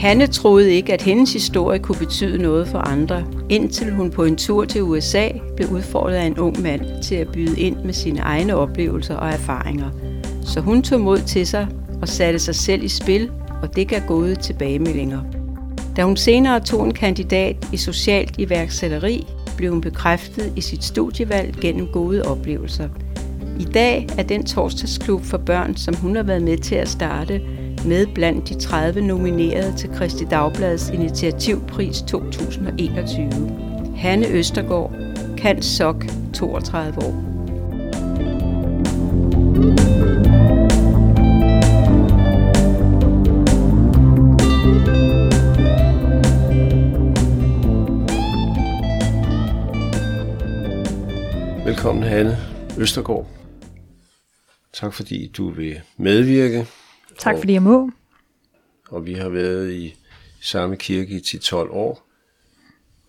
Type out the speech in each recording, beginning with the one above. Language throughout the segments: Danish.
Hanne troede ikke, at hendes historie kunne betyde noget for andre, indtil hun på en tur til USA blev udfordret af en ung mand til at byde ind med sine egne oplevelser og erfaringer. Så hun tog mod til sig og satte sig selv i spil, og det gav gode tilbagemeldinger. Da hun senere tog en kandidat i socialt iværksætteri, blev hun bekræftet i sit studievalg gennem gode oplevelser. I dag er den torsdagsklub for børn, som hun har været med til at starte, med blandt de 30 nominerede til Kristi Dagbladets initiativpris 2021. Hanne Østergaard, kan sok 32 år. Velkommen Hanne Østergaard. Tak fordi du vil medvirke. Tak fordi jeg må. Og vi har været i samme kirke i 10-12 år.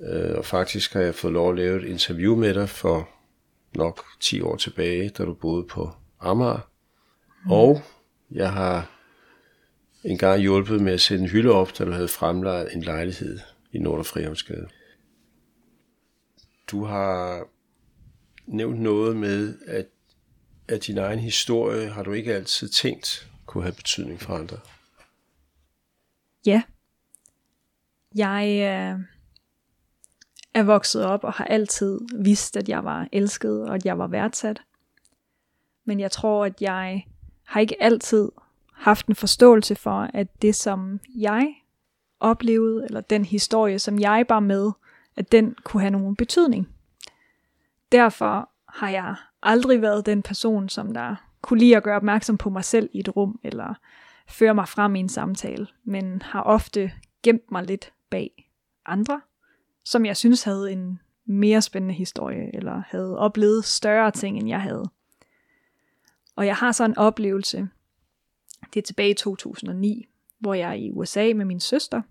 Øh, og faktisk har jeg fået lov at lave et interview med dig for nok 10 år tilbage, da du boede på Amager. Mm. Og jeg har engang hjulpet med at sætte en hylde op, da du havde fremlejet en lejlighed i Nord- Frihavnsgade. Du har nævnt noget med, at, at din egen historie har du ikke altid tænkt kunne have betydning for andre. Ja. Jeg øh, er vokset op og har altid vidst, at jeg var elsket og at jeg var værdsat. Men jeg tror, at jeg har ikke altid haft en forståelse for, at det, som jeg oplevede, eller den historie, som jeg bar med, at den kunne have nogen betydning. Derfor har jeg aldrig været den person, som der kunne lide at gøre opmærksom på mig selv i et rum, eller føre mig frem i en samtale, men har ofte gemt mig lidt bag andre, som jeg synes havde en mere spændende historie, eller havde oplevet større ting, end jeg havde. Og jeg har så en oplevelse, det er tilbage i 2009, hvor jeg er i USA med min søster,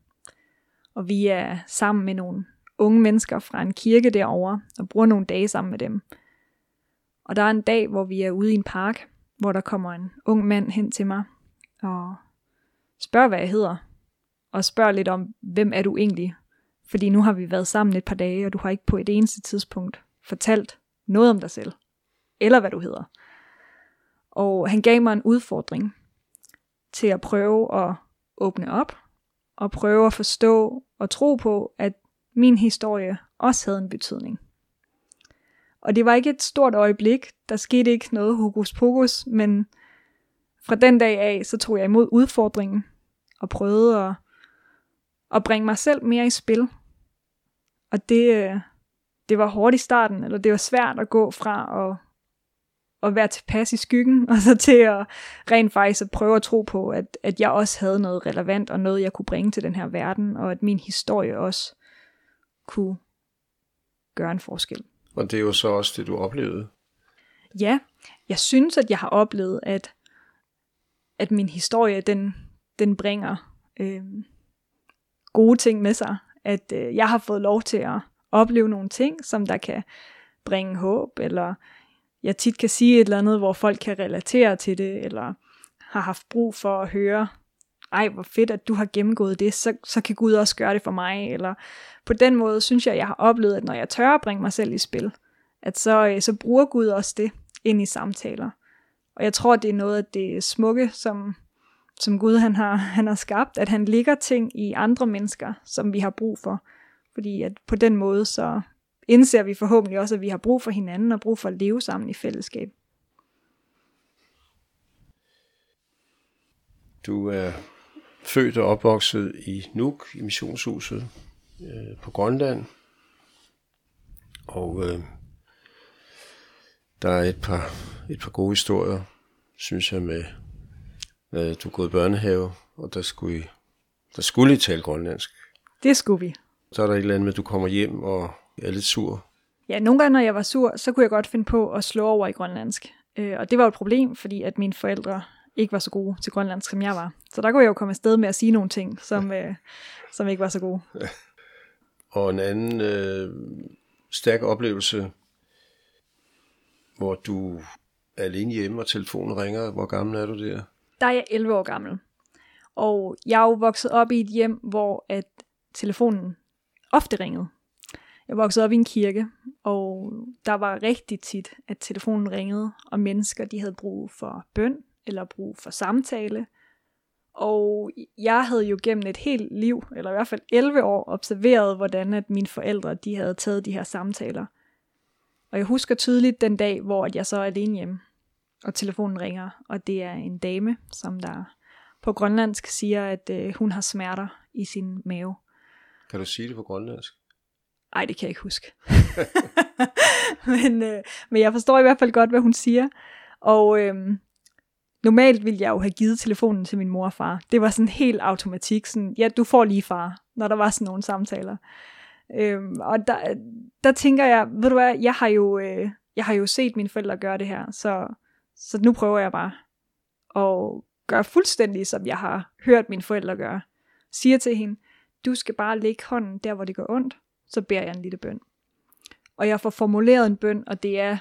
og vi er sammen med nogle unge mennesker fra en kirke derovre, og bruger nogle dage sammen med dem. Og der er en dag, hvor vi er ude i en park, hvor der kommer en ung mand hen til mig, og spørger, hvad jeg hedder, og spørger lidt om, hvem er du egentlig? Fordi nu har vi været sammen et par dage, og du har ikke på et eneste tidspunkt fortalt noget om dig selv, eller hvad du hedder. Og han gav mig en udfordring til at prøve at åbne op, og prøve at forstå og tro på, at min historie også havde en betydning. Og det var ikke et stort øjeblik, der skete ikke noget hokus pokus, men fra den dag af, så tog jeg imod udfordringen og prøvede at, at bringe mig selv mere i spil. Og det, øh, det var hårdt i starten, eller det var svært at gå fra at, at være tilpas i skyggen, og så til at rent faktisk at prøve at tro på, at, at jeg også havde noget relevant, og noget jeg kunne bringe til den her verden, og at min historie også kunne gøre en forskel. Og det er jo så også det, du oplevede. Ja, jeg synes, at jeg har oplevet, at, at min historie, den, den bringer øh, gode ting med sig. At øh, jeg har fået lov til at opleve nogle ting, som der kan bringe håb, eller jeg tit kan sige et eller andet, hvor folk kan relatere til det, eller har haft brug for at høre ej, hvor fedt, at du har gennemgået det, så, så kan Gud også gøre det for mig. Eller på den måde synes jeg, at jeg har oplevet, at når jeg tør at bringe mig selv i spil, at så, øh, så bruger Gud også det ind i samtaler. Og jeg tror, det er noget af det smukke, som, som Gud han har, han har skabt, at han ligger ting i andre mennesker, som vi har brug for. Fordi at på den måde, så indser vi forhåbentlig også, at vi har brug for hinanden og brug for at leve sammen i fællesskab. Du øh, født og opvokset i Nuuk, i missionshuset øh, på Grønland. Og øh, der er et par, et par gode historier, synes jeg, med, at du er gået i børnehave, og der skulle, I, der skulle I tale grønlandsk. Det skulle vi. Så er der et eller andet med, at du kommer hjem og er lidt sur. Ja, nogle gange, når jeg var sur, så kunne jeg godt finde på at slå over i grønlandsk. Øh, og det var et problem, fordi at mine forældre ikke var så gode til grønlandsk, som jeg var. Så der kunne jeg jo komme afsted med at sige nogle ting, som, øh, som ikke var så gode. Og en anden øh, stærk oplevelse, hvor du er alene hjemme, og telefonen ringer. Hvor gammel er du der? Der er jeg 11 år gammel. Og jeg er jo vokset op i et hjem, hvor at telefonen ofte ringede. Jeg voksede op i en kirke, og der var rigtig tit, at telefonen ringede, og mennesker de havde brug for bøn eller brug for samtale. Og jeg havde jo gennem et helt liv, eller i hvert fald 11 år, observeret, hvordan at mine forældre de havde taget de her samtaler. Og jeg husker tydeligt den dag, hvor jeg så er alene hjemme, og telefonen ringer, og det er en dame, som der på grønlandsk siger, at øh, hun har smerter i sin mave. Kan du sige det på grønlandsk? Ej, det kan jeg ikke huske. men, øh, men jeg forstår i hvert fald godt, hvad hun siger. Og øh, normalt ville jeg jo have givet telefonen til min mor og far. Det var sådan helt automatik. Sådan, ja, du får lige far, når der var sådan nogle samtaler. Øhm, og der, der tænker jeg, ved du hvad, jeg har jo, øh, jeg har jo set mine forældre gøre det her, så, så nu prøver jeg bare at gøre fuldstændig, som jeg har hørt mine forældre gøre. Siger til hende, du skal bare lægge hånden der, hvor det gør ondt, så beder jeg en lille bøn. Og jeg får formuleret en bøn, og det er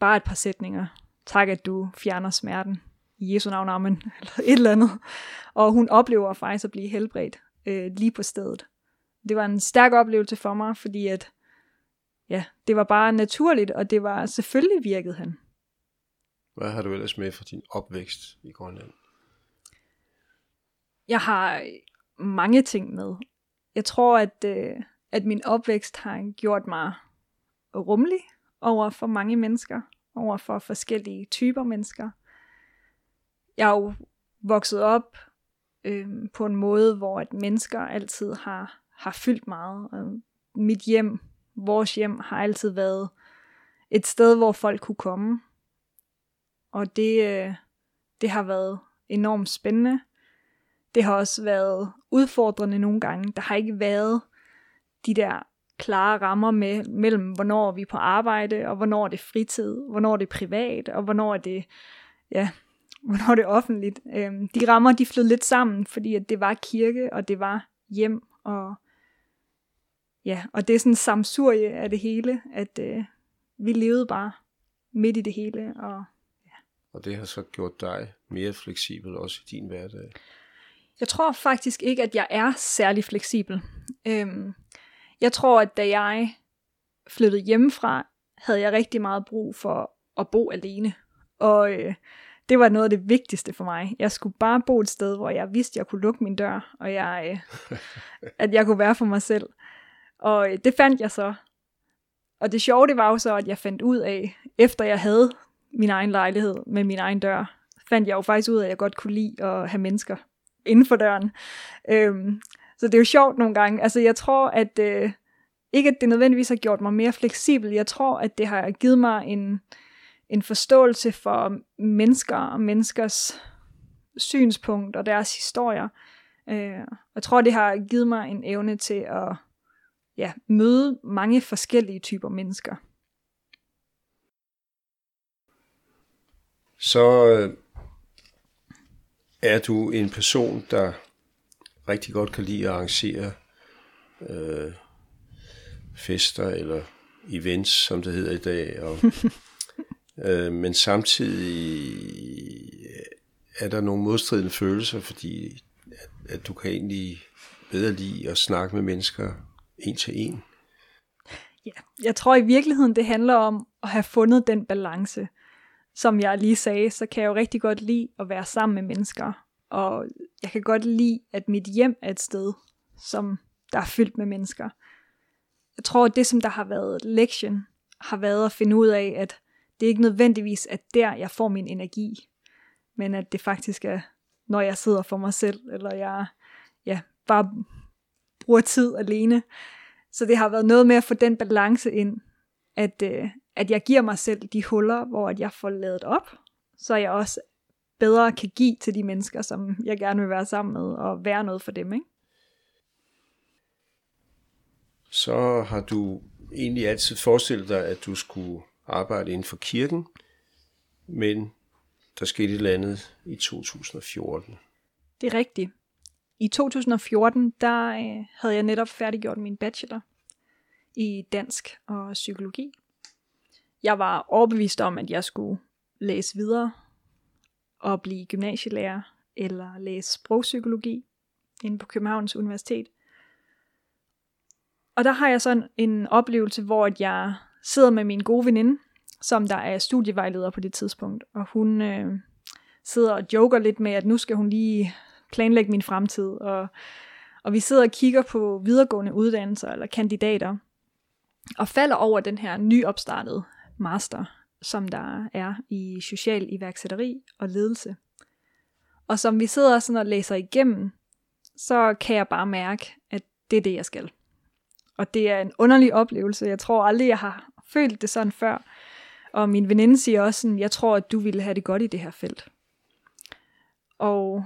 bare et par sætninger. Tak, at du fjerner smerten. I Jesu navn, amen. Eller et eller andet. Og hun oplever faktisk at blive helbredt øh, lige på stedet. Det var en stærk oplevelse for mig, fordi at, ja, det var bare naturligt, og det var selvfølgelig virkede han. Hvad har du ellers med for din opvækst i Grønland? Jeg har mange ting med. Jeg tror, at, øh, at min opvækst har gjort mig rummelig over for mange mennesker, over for forskellige typer mennesker. Jeg er jo vokset op øh, på en måde, hvor at mennesker altid har, har fyldt meget. Mit hjem, vores hjem, har altid været et sted, hvor folk kunne komme. Og det, øh, det har været enormt spændende. Det har også været udfordrende nogle gange. Der har ikke været de der klare rammer med, mellem, hvornår vi er på arbejde, og hvornår det er fritid, hvornår det er privat, og hvornår det, ja, hvornår det er offentligt. Øhm, de rammer, de flød lidt sammen, fordi at det var kirke, og det var hjem, og ja, og det er sådan en samsurie af det hele, at øh, vi levede bare midt i det hele, og og det har så gjort dig mere fleksibel også i din hverdag? Jeg tror faktisk ikke, at jeg er særlig fleksibel. Øhm, jeg tror, at da jeg flyttede hjemmefra, havde jeg rigtig meget brug for at bo alene. Og øh, det var noget af det vigtigste for mig. Jeg skulle bare bo et sted, hvor jeg vidste, at jeg kunne lukke min dør, og jeg, øh, at jeg kunne være for mig selv. Og øh, det fandt jeg så. Og det sjove det var jo så, at jeg fandt ud af, efter jeg havde min egen lejlighed med min egen dør, fandt jeg jo faktisk ud af, at jeg godt kunne lide at have mennesker inden for døren. Øhm, så det er jo sjovt nogle gange. Altså jeg tror, at øh, ikke at det nødvendigvis har gjort mig mere fleksibel. Jeg tror, at det har givet mig en, en forståelse for mennesker og menneskers synspunkt og deres historier. Øh, jeg tror, det har givet mig en evne til at ja, møde mange forskellige typer mennesker. så øh, er du en person, der rigtig godt kan lide at arrangere øh, fester eller events, som det hedder i dag. Og, øh, men samtidig er der nogle modstridende følelser, fordi at, at du kan egentlig bedre lide at snakke med mennesker en til en. Ja, jeg tror i virkeligheden, det handler om at have fundet den balance som jeg lige sagde, så kan jeg jo rigtig godt lide at være sammen med mennesker. Og jeg kan godt lide, at mit hjem er et sted, som der er fyldt med mennesker. Jeg tror, at det, som der har været lektion, har været at finde ud af, at det ikke nødvendigvis er der, jeg får min energi, men at det faktisk er, når jeg sidder for mig selv, eller jeg ja, bare bruger tid alene. Så det har været noget med at få den balance ind, at, øh, at jeg giver mig selv de huller, hvor at jeg får lavet op, så jeg også bedre kan give til de mennesker, som jeg gerne vil være sammen med, og være noget for dem. Ikke? Så har du egentlig altid forestillet dig, at du skulle arbejde inden for kirken, men der skete et eller andet i 2014. Det er rigtigt. I 2014, der øh, havde jeg netop færdiggjort min bachelor i dansk og psykologi jeg var overbevist om, at jeg skulle læse videre og blive gymnasielærer eller læse sprogpsykologi inde på Københavns Universitet. Og der har jeg sådan en oplevelse, hvor jeg sidder med min gode veninde, som der er studievejleder på det tidspunkt, og hun øh, sidder og joker lidt med, at nu skal hun lige planlægge min fremtid, og, og vi sidder og kigger på videregående uddannelser eller kandidater, og falder over den her nyopstartede master, som der er i social iværksætteri og ledelse. Og som vi sidder sådan og læser igennem, så kan jeg bare mærke, at det er det, jeg skal. Og det er en underlig oplevelse. Jeg tror aldrig, jeg har følt det sådan før. Og min veninde siger også sådan, jeg tror, at du ville have det godt i det her felt. Og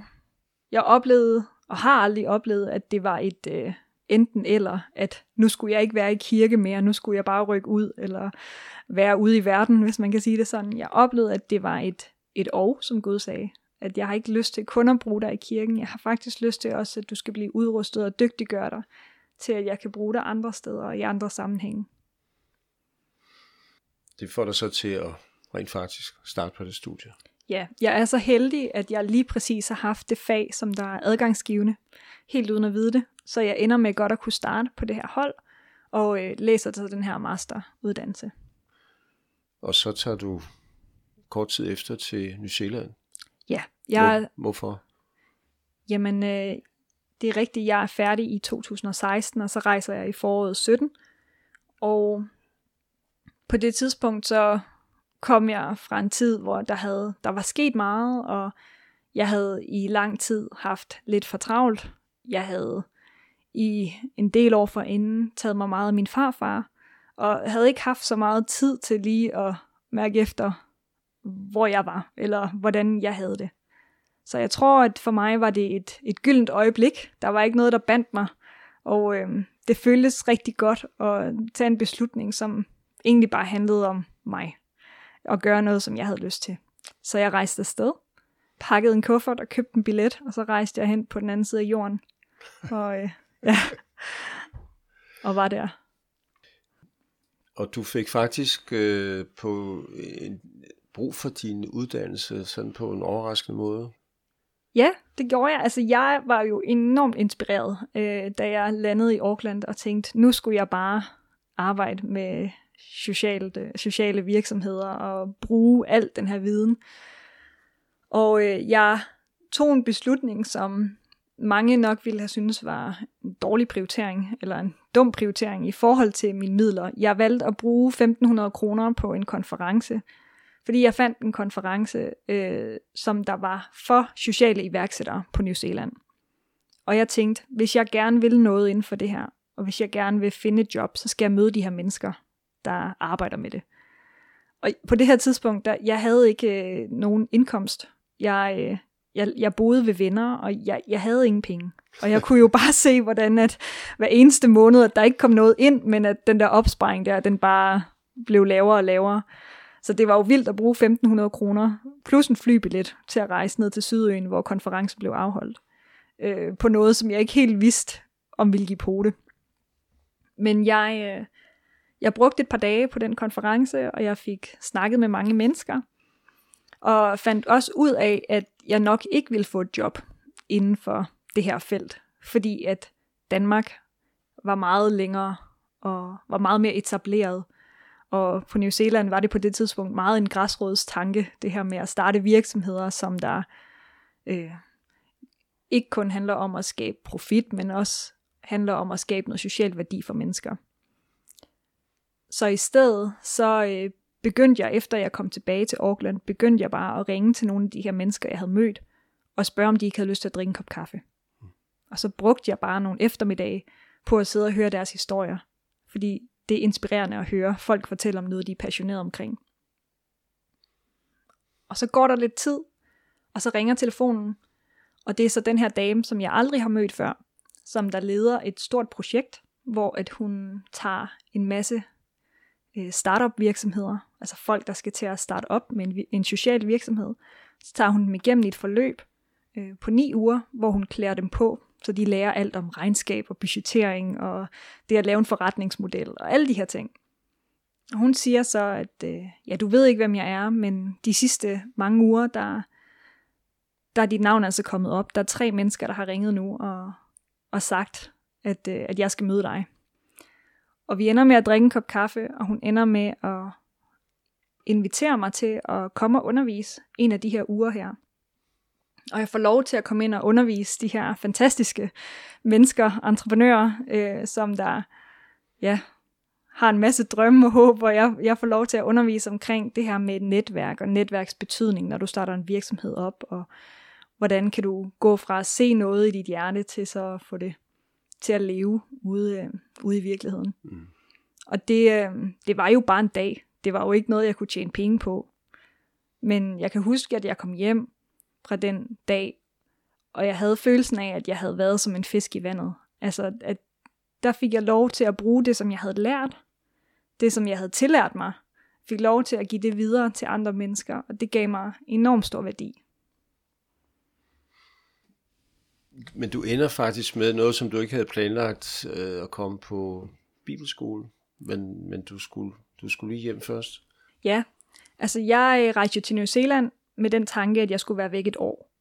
jeg oplevede, og har aldrig oplevet, at det var et øh, enten eller, at nu skulle jeg ikke være i kirke mere, nu skulle jeg bare rykke ud, eller være ude i verden, hvis man kan sige det sådan. Jeg oplevede, at det var et, et og, som Gud sagde. At jeg har ikke lyst til kun at bruge dig i kirken, jeg har faktisk lyst til også, at du skal blive udrustet og dygtiggøre dig, til at jeg kan bruge dig andre steder og i andre sammenhænge. Det får dig så til at rent faktisk starte på det studie. Ja, jeg er så heldig, at jeg lige præcis har haft det fag, som der er adgangsgivende, helt uden at vide det. Så jeg ender med godt at kunne starte på det her hold, og øh, læser til den her masteruddannelse. Og så tager du kort tid efter til New Zealand. Ja, jeg... Hvor, hvorfor? Jamen, øh, det er rigtigt, jeg er færdig i 2016, og så rejser jeg i foråret 17. Og på det tidspunkt, så kom jeg fra en tid, hvor der, havde, der var sket meget, og jeg havde i lang tid haft lidt for travlt. Jeg havde i en del år forinden taget mig meget af min farfar, og havde ikke haft så meget tid til lige at mærke efter, hvor jeg var, eller hvordan jeg havde det. Så jeg tror, at for mig var det et, et gyldent øjeblik. Der var ikke noget, der bandt mig, og øh, det føltes rigtig godt at tage en beslutning, som egentlig bare handlede om mig og gøre noget, som jeg havde lyst til. Så jeg rejste afsted, pakkede en kuffert og købte en billet, og så rejste jeg hen på den anden side af jorden. Og, øh, ja, og var der. Og du fik faktisk øh, på en, brug for din uddannelse sådan på en overraskende måde. Ja, det gjorde jeg. Altså, jeg var jo enormt inspireret, øh, da jeg landede i Auckland og tænkte, nu skulle jeg bare arbejde med socialt, øh, sociale virksomheder og bruge al den her viden. Og øh, jeg tog en beslutning, som mange nok ville have syntes var en dårlig prioritering, eller en dum prioritering i forhold til mine midler. Jeg valgte at bruge 1.500 kroner på en konference, fordi jeg fandt en konference, øh, som der var for sociale iværksættere på New Zealand. Og jeg tænkte, hvis jeg gerne vil noget inden for det her, og hvis jeg gerne vil finde et job, så skal jeg møde de her mennesker, der arbejder med det. Og på det her tidspunkt, der, jeg havde ikke øh, nogen indkomst. Jeg, øh, jeg, jeg boede ved venner, og jeg, jeg havde ingen penge. Og jeg kunne jo bare se, hvordan at hver eneste måned, at der ikke kom noget ind, men at den der opsparing der, den bare blev lavere og lavere. Så det var jo vildt at bruge 1.500 kroner, plus en flybillet til at rejse ned til Sydøen, hvor konferencen blev afholdt. Øh, på noget, som jeg ikke helt vidste, om ville give på det. Men jeg, øh, jeg brugte et par dage på den konference, og jeg fik snakket med mange mennesker, og fandt også ud af, at jeg nok ikke ville få et job inden for det her felt, fordi at Danmark var meget længere og var meget mere etableret. Og på New Zealand var det på det tidspunkt meget en græsrådstanke, det her med at starte virksomheder, som der øh, ikke kun handler om at skabe profit, men også handler om at skabe noget social værdi for mennesker. Så i stedet, så øh, begyndte jeg, efter jeg kom tilbage til Auckland, begyndte jeg bare at ringe til nogle af de her mennesker, jeg havde mødt, og spørge, om de ikke havde lyst til at drikke en kop kaffe. Og så brugte jeg bare nogle eftermiddage på at sidde og høre deres historier, fordi det er inspirerende at høre folk fortælle om noget, de er passionerede omkring. Og så går der lidt tid, og så ringer telefonen, og det er så den her dame, som jeg aldrig har mødt før, som der leder et stort projekt, hvor at hun tager en masse øh, startup virksomheder, altså folk, der skal til at starte op med en, en social virksomhed. Så tager hun dem igennem et forløb øh, på ni uger, hvor hun klæder dem på, så de lærer alt om regnskab og budgettering og det at lave en forretningsmodel og alle de her ting. Og hun siger så, at øh, ja, du ved ikke, hvem jeg er, men de sidste mange uger, der, der er dit navn altså kommet op. Der er tre mennesker, der har ringet nu og, og sagt, at, øh, at jeg skal møde dig. Og vi ender med at drikke en kop kaffe, og hun ender med at invitere mig til at komme og undervise en af de her uger her. Og jeg får lov til at komme ind og undervise de her fantastiske mennesker, entreprenører, øh, som der ja, har en masse drømme og håb, og jeg, jeg får lov til at undervise omkring det her med et netværk og netværksbetydning, når du starter en virksomhed op, og hvordan kan du gå fra at se noget i dit hjerte til så at få det til at leve ude, øh, ude i virkeligheden. Mm. Og det, øh, det var jo bare en dag. Det var jo ikke noget, jeg kunne tjene penge på. Men jeg kan huske, at jeg kom hjem fra den dag, og jeg havde følelsen af, at jeg havde været som en fisk i vandet. Altså, at der fik jeg lov til at bruge det, som jeg havde lært, det, som jeg havde tillært mig, fik lov til at give det videre til andre mennesker, og det gav mig enormt stor værdi. Men du ender faktisk med noget, som du ikke havde planlagt øh, at komme på bibelskole, men, men du, skulle, du skulle lige hjem først. Ja, altså jeg øh, rejste jo til New Zealand med den tanke, at jeg skulle være væk et år.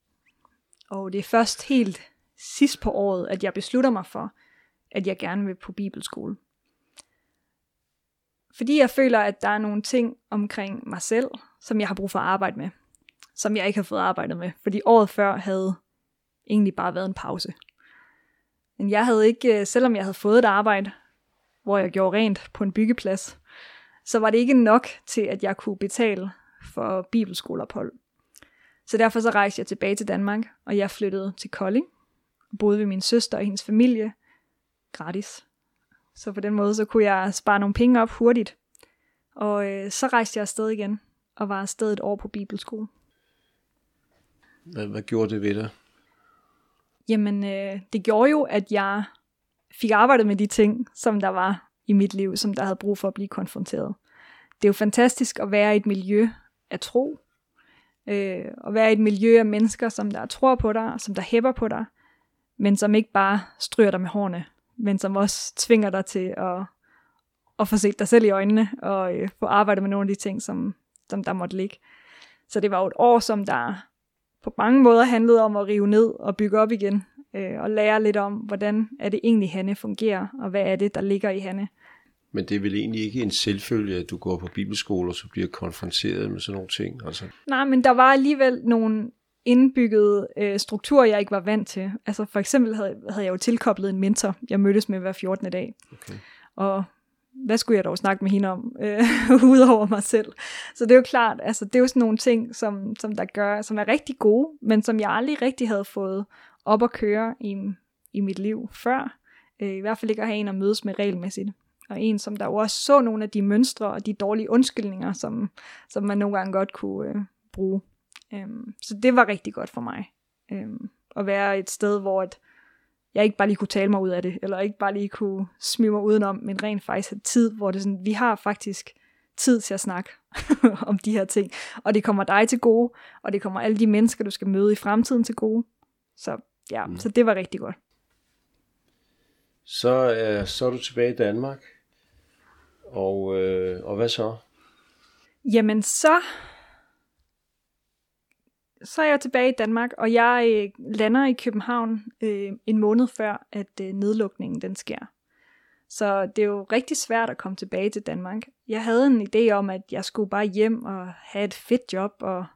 Og det er først helt sidst på året, at jeg beslutter mig for, at jeg gerne vil på bibelskole. Fordi jeg føler, at der er nogle ting omkring mig selv, som jeg har brug for at arbejde med, som jeg ikke har fået arbejdet med. Fordi året før havde egentlig bare været en pause. Men jeg havde ikke, øh, selvom jeg havde fået et arbejde, hvor jeg gjorde rent på en byggeplads, så var det ikke nok til, at jeg kunne betale for bibelskoleophold. Så derfor så rejste jeg tilbage til Danmark, og jeg flyttede til Kolding, og boede ved min søster og hendes familie, gratis. Så på den måde, så kunne jeg spare nogle penge op hurtigt. Og øh, så rejste jeg afsted igen, og var afsted et år på bibelskole. Hvad, hvad gjorde det ved dig? Jamen, øh, det gjorde jo, at jeg fik arbejdet med de ting, som der var i mit liv, som der havde brug for at blive konfronteret. Det er jo fantastisk at være i et miljø af tro, øh, at være i et miljø af mennesker, som der tror på dig, som der hæpper på dig, men som ikke bare stryger dig med hårene, men som også tvinger dig til at, at få set dig selv i øjnene, og øh, få arbejdet med nogle af de ting, som, som der måtte ligge. Så det var jo et år, som der på mange måder handlede om at rive ned og bygge op igen, øh, og lære lidt om, hvordan er det egentlig, Hanne fungerer, og hvad er det, der ligger i Hanne. Men det er vel egentlig ikke en selvfølge, at du går på bibelskole, og så bliver konfronteret med sådan nogle ting? Altså. Nej, men der var alligevel nogle indbyggede øh, strukturer, jeg ikke var vant til. Altså for eksempel havde, havde jeg jo tilkoblet en mentor, jeg mødtes med hver 14. dag. Okay. Og hvad skulle jeg dog snakke med hende om, øh, udover mig selv. Så det er jo klart, altså det er jo sådan nogle ting, som, som der gør, som er rigtig gode, men som jeg aldrig rigtig havde fået op at køre i, i mit liv før. Øh, I hvert fald ikke at have en at mødes med regelmæssigt. Og en, som der jo også så nogle af de mønstre og de dårlige undskyldninger, som, som man nogle gange godt kunne øh, bruge. Øh, så det var rigtig godt for mig. Øh, at være et sted, hvor at jeg ikke bare lige kunne tale mig ud af det, eller ikke bare lige kunne smide mig udenom, men rent faktisk have tid, hvor det sådan, vi har faktisk tid til at snakke om de her ting. Og det kommer dig til gode, og det kommer alle de mennesker, du skal møde i fremtiden til gode. Så ja, mm. så det var rigtig godt. Så, øh, så er du tilbage i Danmark, og, øh, og hvad så? Jamen så så er jeg tilbage i Danmark, og jeg øh, lander i København øh, en måned før, at øh, nedlukningen den sker. Så det er jo rigtig svært at komme tilbage til Danmark. Jeg havde en idé om, at jeg skulle bare hjem og have et fedt job og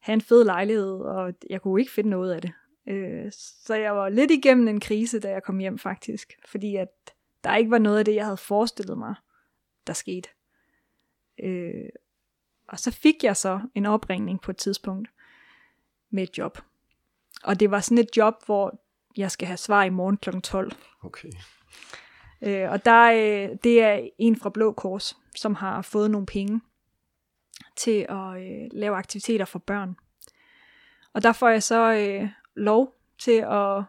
have en fed lejlighed, og jeg kunne ikke finde noget af det. Øh, så jeg var lidt igennem en krise, da jeg kom hjem faktisk, fordi at der ikke var noget af det, jeg havde forestillet mig, der skete. Øh, og så fik jeg så en opringning på et tidspunkt, med et job. Og det var sådan et job, hvor jeg skal have svar i morgen kl. 12. Okay. Øh, og der, øh, det er en fra Blå Kors, som har fået nogle penge til at øh, lave aktiviteter for børn. Og der får jeg så øh, lov til at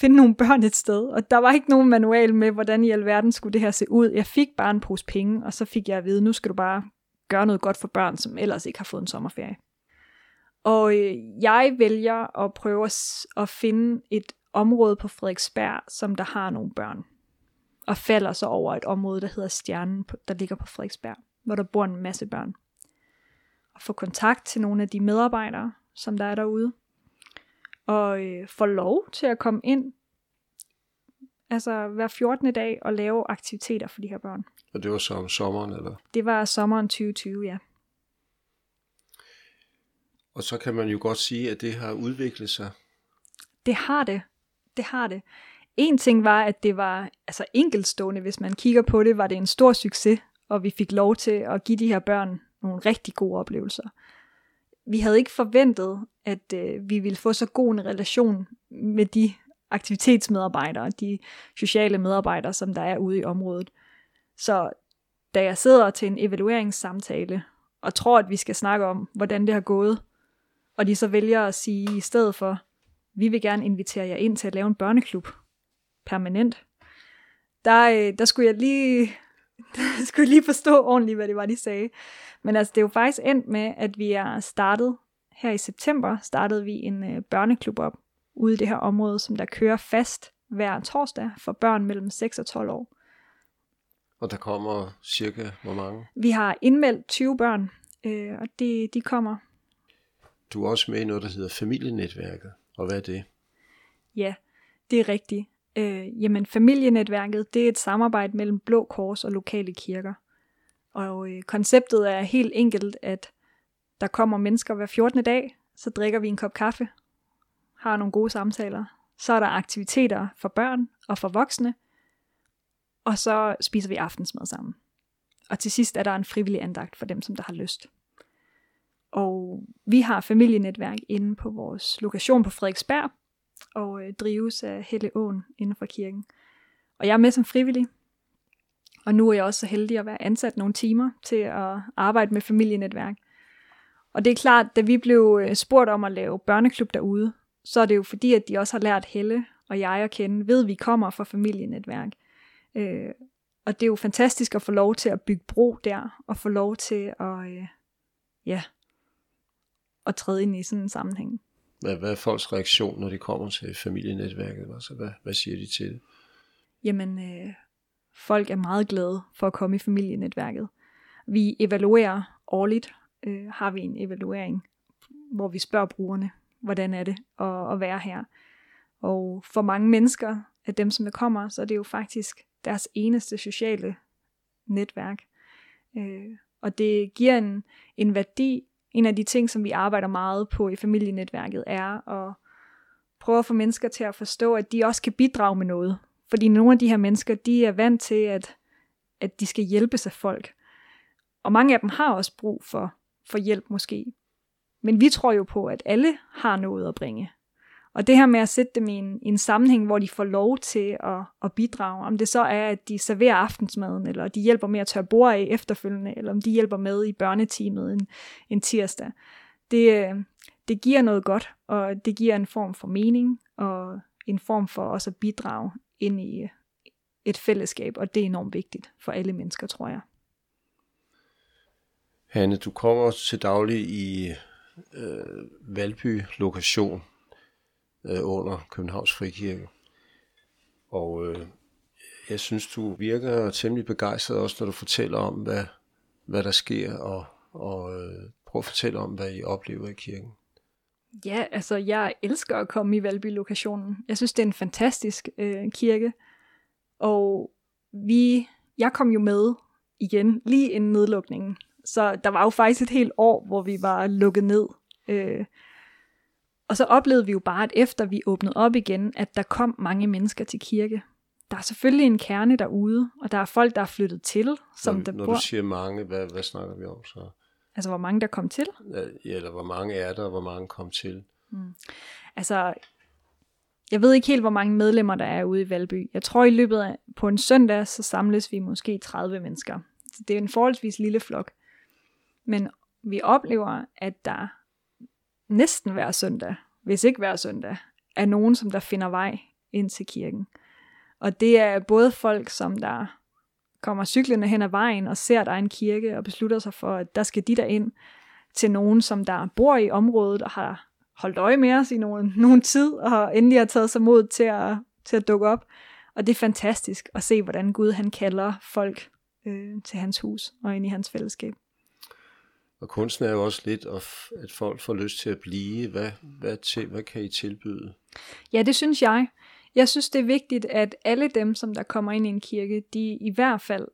finde nogle børn et sted, og der var ikke nogen manual med, hvordan i alverden skulle det her se ud. Jeg fik bare en pose penge, og så fik jeg at vide, nu skal du bare gøre noget godt for børn, som ellers ikke har fået en sommerferie. Og øh, jeg vælger at prøve at, at finde et område på Frederiksberg, som der har nogle børn. Og falder så over et område, der hedder Stjernen, der ligger på Frederiksberg, hvor der bor en masse børn. Og få kontakt til nogle af de medarbejdere, som der er derude. og øh, får lov til at komme ind, altså hver 14. dag, og lave aktiviteter for de her børn. Og det var så om sommeren, eller? Det var sommeren 2020, ja. Og så kan man jo godt sige, at det har udviklet sig. Det har det. Det har det. En ting var, at det var altså enkeltstående, hvis man kigger på det, var det en stor succes, og vi fik lov til at give de her børn nogle rigtig gode oplevelser. Vi havde ikke forventet, at øh, vi ville få så god en relation med de aktivitetsmedarbejdere, de sociale medarbejdere, som der er ude i området. Så da jeg sidder til en evalueringssamtale, og tror, at vi skal snakke om, hvordan det har gået, og de så vælger at sige i stedet for, vi vil gerne invitere jer ind til at lave en børneklub permanent, der, øh, der skulle jeg lige der skulle jeg lige forstå ordentligt, hvad det var, de sagde. Men altså, det er jo faktisk endt med, at vi er startet her i september, startede vi en øh, børneklub op ude i det her område, som der kører fast hver torsdag for børn mellem 6 og 12 år. Og der kommer cirka hvor mange? Vi har indmeldt 20 børn, øh, og de, de kommer. Du er også med i noget, der hedder familienetværket. Og hvad er det? Ja, det er rigtigt. Øh, jamen, familienetværket, det er et samarbejde mellem Blå Kors og lokale kirker. Og øh, konceptet er helt enkelt, at der kommer mennesker hver 14. dag, så drikker vi en kop kaffe, har nogle gode samtaler. Så er der aktiviteter for børn og for voksne, og så spiser vi aftensmad sammen. Og til sidst er der en frivillig andagt for dem, som der har lyst. Og vi har familienetværk inde på vores lokation på Frederiksberg, og øh, drives af Helle Åen inden for kirken. Og jeg er med som frivillig, og nu er jeg også så heldig at være ansat nogle timer til at arbejde med familienetværk. Og det er klart, da vi blev øh, spurgt om at lave børneklub derude, så er det jo fordi, at de også har lært Helle og jeg at kende, ved at vi kommer fra familienetværk. Øh, og det er jo fantastisk at få lov til at bygge bro der, og få lov til at, øh, ja, at træde ind i sådan en sammenhæng. Hvad, hvad er folks reaktion, når de kommer til familienetværket? Altså, hvad, hvad siger de til det? Jamen, øh, folk er meget glade for at komme i familienetværket. Vi evaluerer årligt, øh, har vi en evaluering, hvor vi spørger brugerne, hvordan er det at, at være her. Og for mange mennesker, af dem som der kommer, så er det jo faktisk deres eneste sociale netværk. Øh, og det giver en, en værdi en af de ting, som vi arbejder meget på i familienetværket, er at prøve at få mennesker til at forstå, at de også kan bidrage med noget. Fordi nogle af de her mennesker, de er vant til, at, at de skal hjælpe sig folk. Og mange af dem har også brug for, for hjælp måske. Men vi tror jo på, at alle har noget at bringe. Og det her med at sætte dem i en, i en sammenhæng, hvor de får lov til at, at bidrage, om det så er, at de serverer aftensmaden, eller de hjælper med at tørre bord af efterfølgende, eller om de hjælper med i børneteamet en, en tirsdag. Det, øh, det giver noget godt, og det giver en form for mening, og en form for også at bidrage ind i øh, et fællesskab, og det er enormt vigtigt for alle mennesker, tror jeg. Hanne, du kommer til daglig i øh, Valby lokation øh, under Københavns Frikirke. Og øh, jeg synes, du virker temmelig begejstret også, når du fortæller om, hvad, hvad der sker, og, og øh, prøv at fortælle om, hvad I oplever i kirken. Ja, altså jeg elsker at komme i Valby-lokationen. Jeg synes, det er en fantastisk øh, kirke. Og vi, jeg kom jo med igen lige inden nedlukningen. Så der var jo faktisk et helt år, hvor vi var lukket ned. Øh, og så oplevede vi jo bare, at efter vi åbnede op igen, at der kom mange mennesker til kirke. Der er selvfølgelig en kerne derude, og der er folk, der er flyttet til, som når, der når bor. du siger mange, hvad, hvad snakker vi om så? Altså, hvor mange der kom til? Ja, eller hvor mange er der, og hvor mange kom til? Mm. Altså, jeg ved ikke helt, hvor mange medlemmer der er ude i Valby. Jeg tror, i løbet af på en søndag, så samles vi måske 30 mennesker. Så det er en forholdsvis lille flok. Men vi oplever, at der næsten hver søndag, hvis ikke hver søndag, er nogen, som der finder vej ind til kirken. Og det er både folk, som der kommer cyklerne hen ad vejen og ser, at der er en kirke og beslutter sig for, at der skal de der ind til nogen, som der bor i området og har holdt øje med os i nogen, nogen tid og endelig har taget sig mod til at, til at dukke op. Og det er fantastisk at se, hvordan Gud han kalder folk øh, til hans hus og ind i hans fællesskab. Og kunsten er jo også lidt, at folk får lyst til at blive. Hvad, hvad, til, hvad kan I tilbyde? Ja, det synes jeg. Jeg synes, det er vigtigt, at alle dem, som der kommer ind i en kirke, de i hvert fald,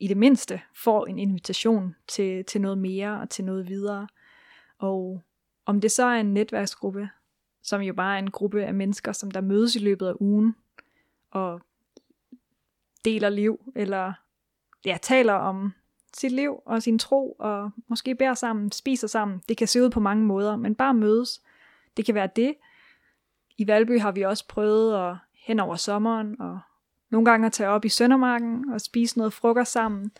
i det mindste, får en invitation til, til noget mere og til noget videre. Og om det så er en netværksgruppe, som jo bare er en gruppe af mennesker, som der mødes i løbet af ugen og deler liv, eller ja, taler om sit liv og sin tro, og måske bærer sammen, spiser sammen. Det kan se ud på mange måder, men bare mødes. Det kan være det. I Valby har vi også prøvet at hen over sommeren, og nogle gange at tage op i Søndermarken og spise noget frokost sammen.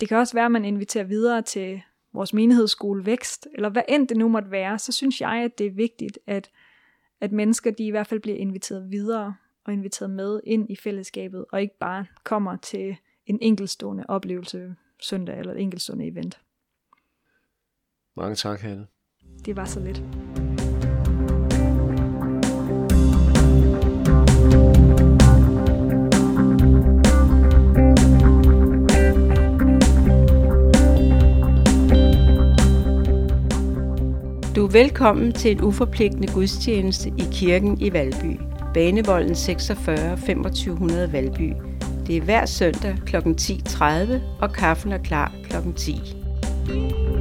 Det kan også være, at man inviterer videre til vores menighedsskole Vækst, eller hvad end det nu måtte være, så synes jeg, at det er vigtigt, at, at mennesker de i hvert fald bliver inviteret videre og inviteret med ind i fællesskabet, og ikke bare kommer til en enkeltstående oplevelse søndag eller et enkeltstående event. Mange tak, Hanne. Det var så lidt. Du er velkommen til en uforpligtende gudstjeneste i kirken i Valby. Banevolden 46 2500 Valby. Det er hver søndag kl. 10.30, og kaffen er klar kl. 10.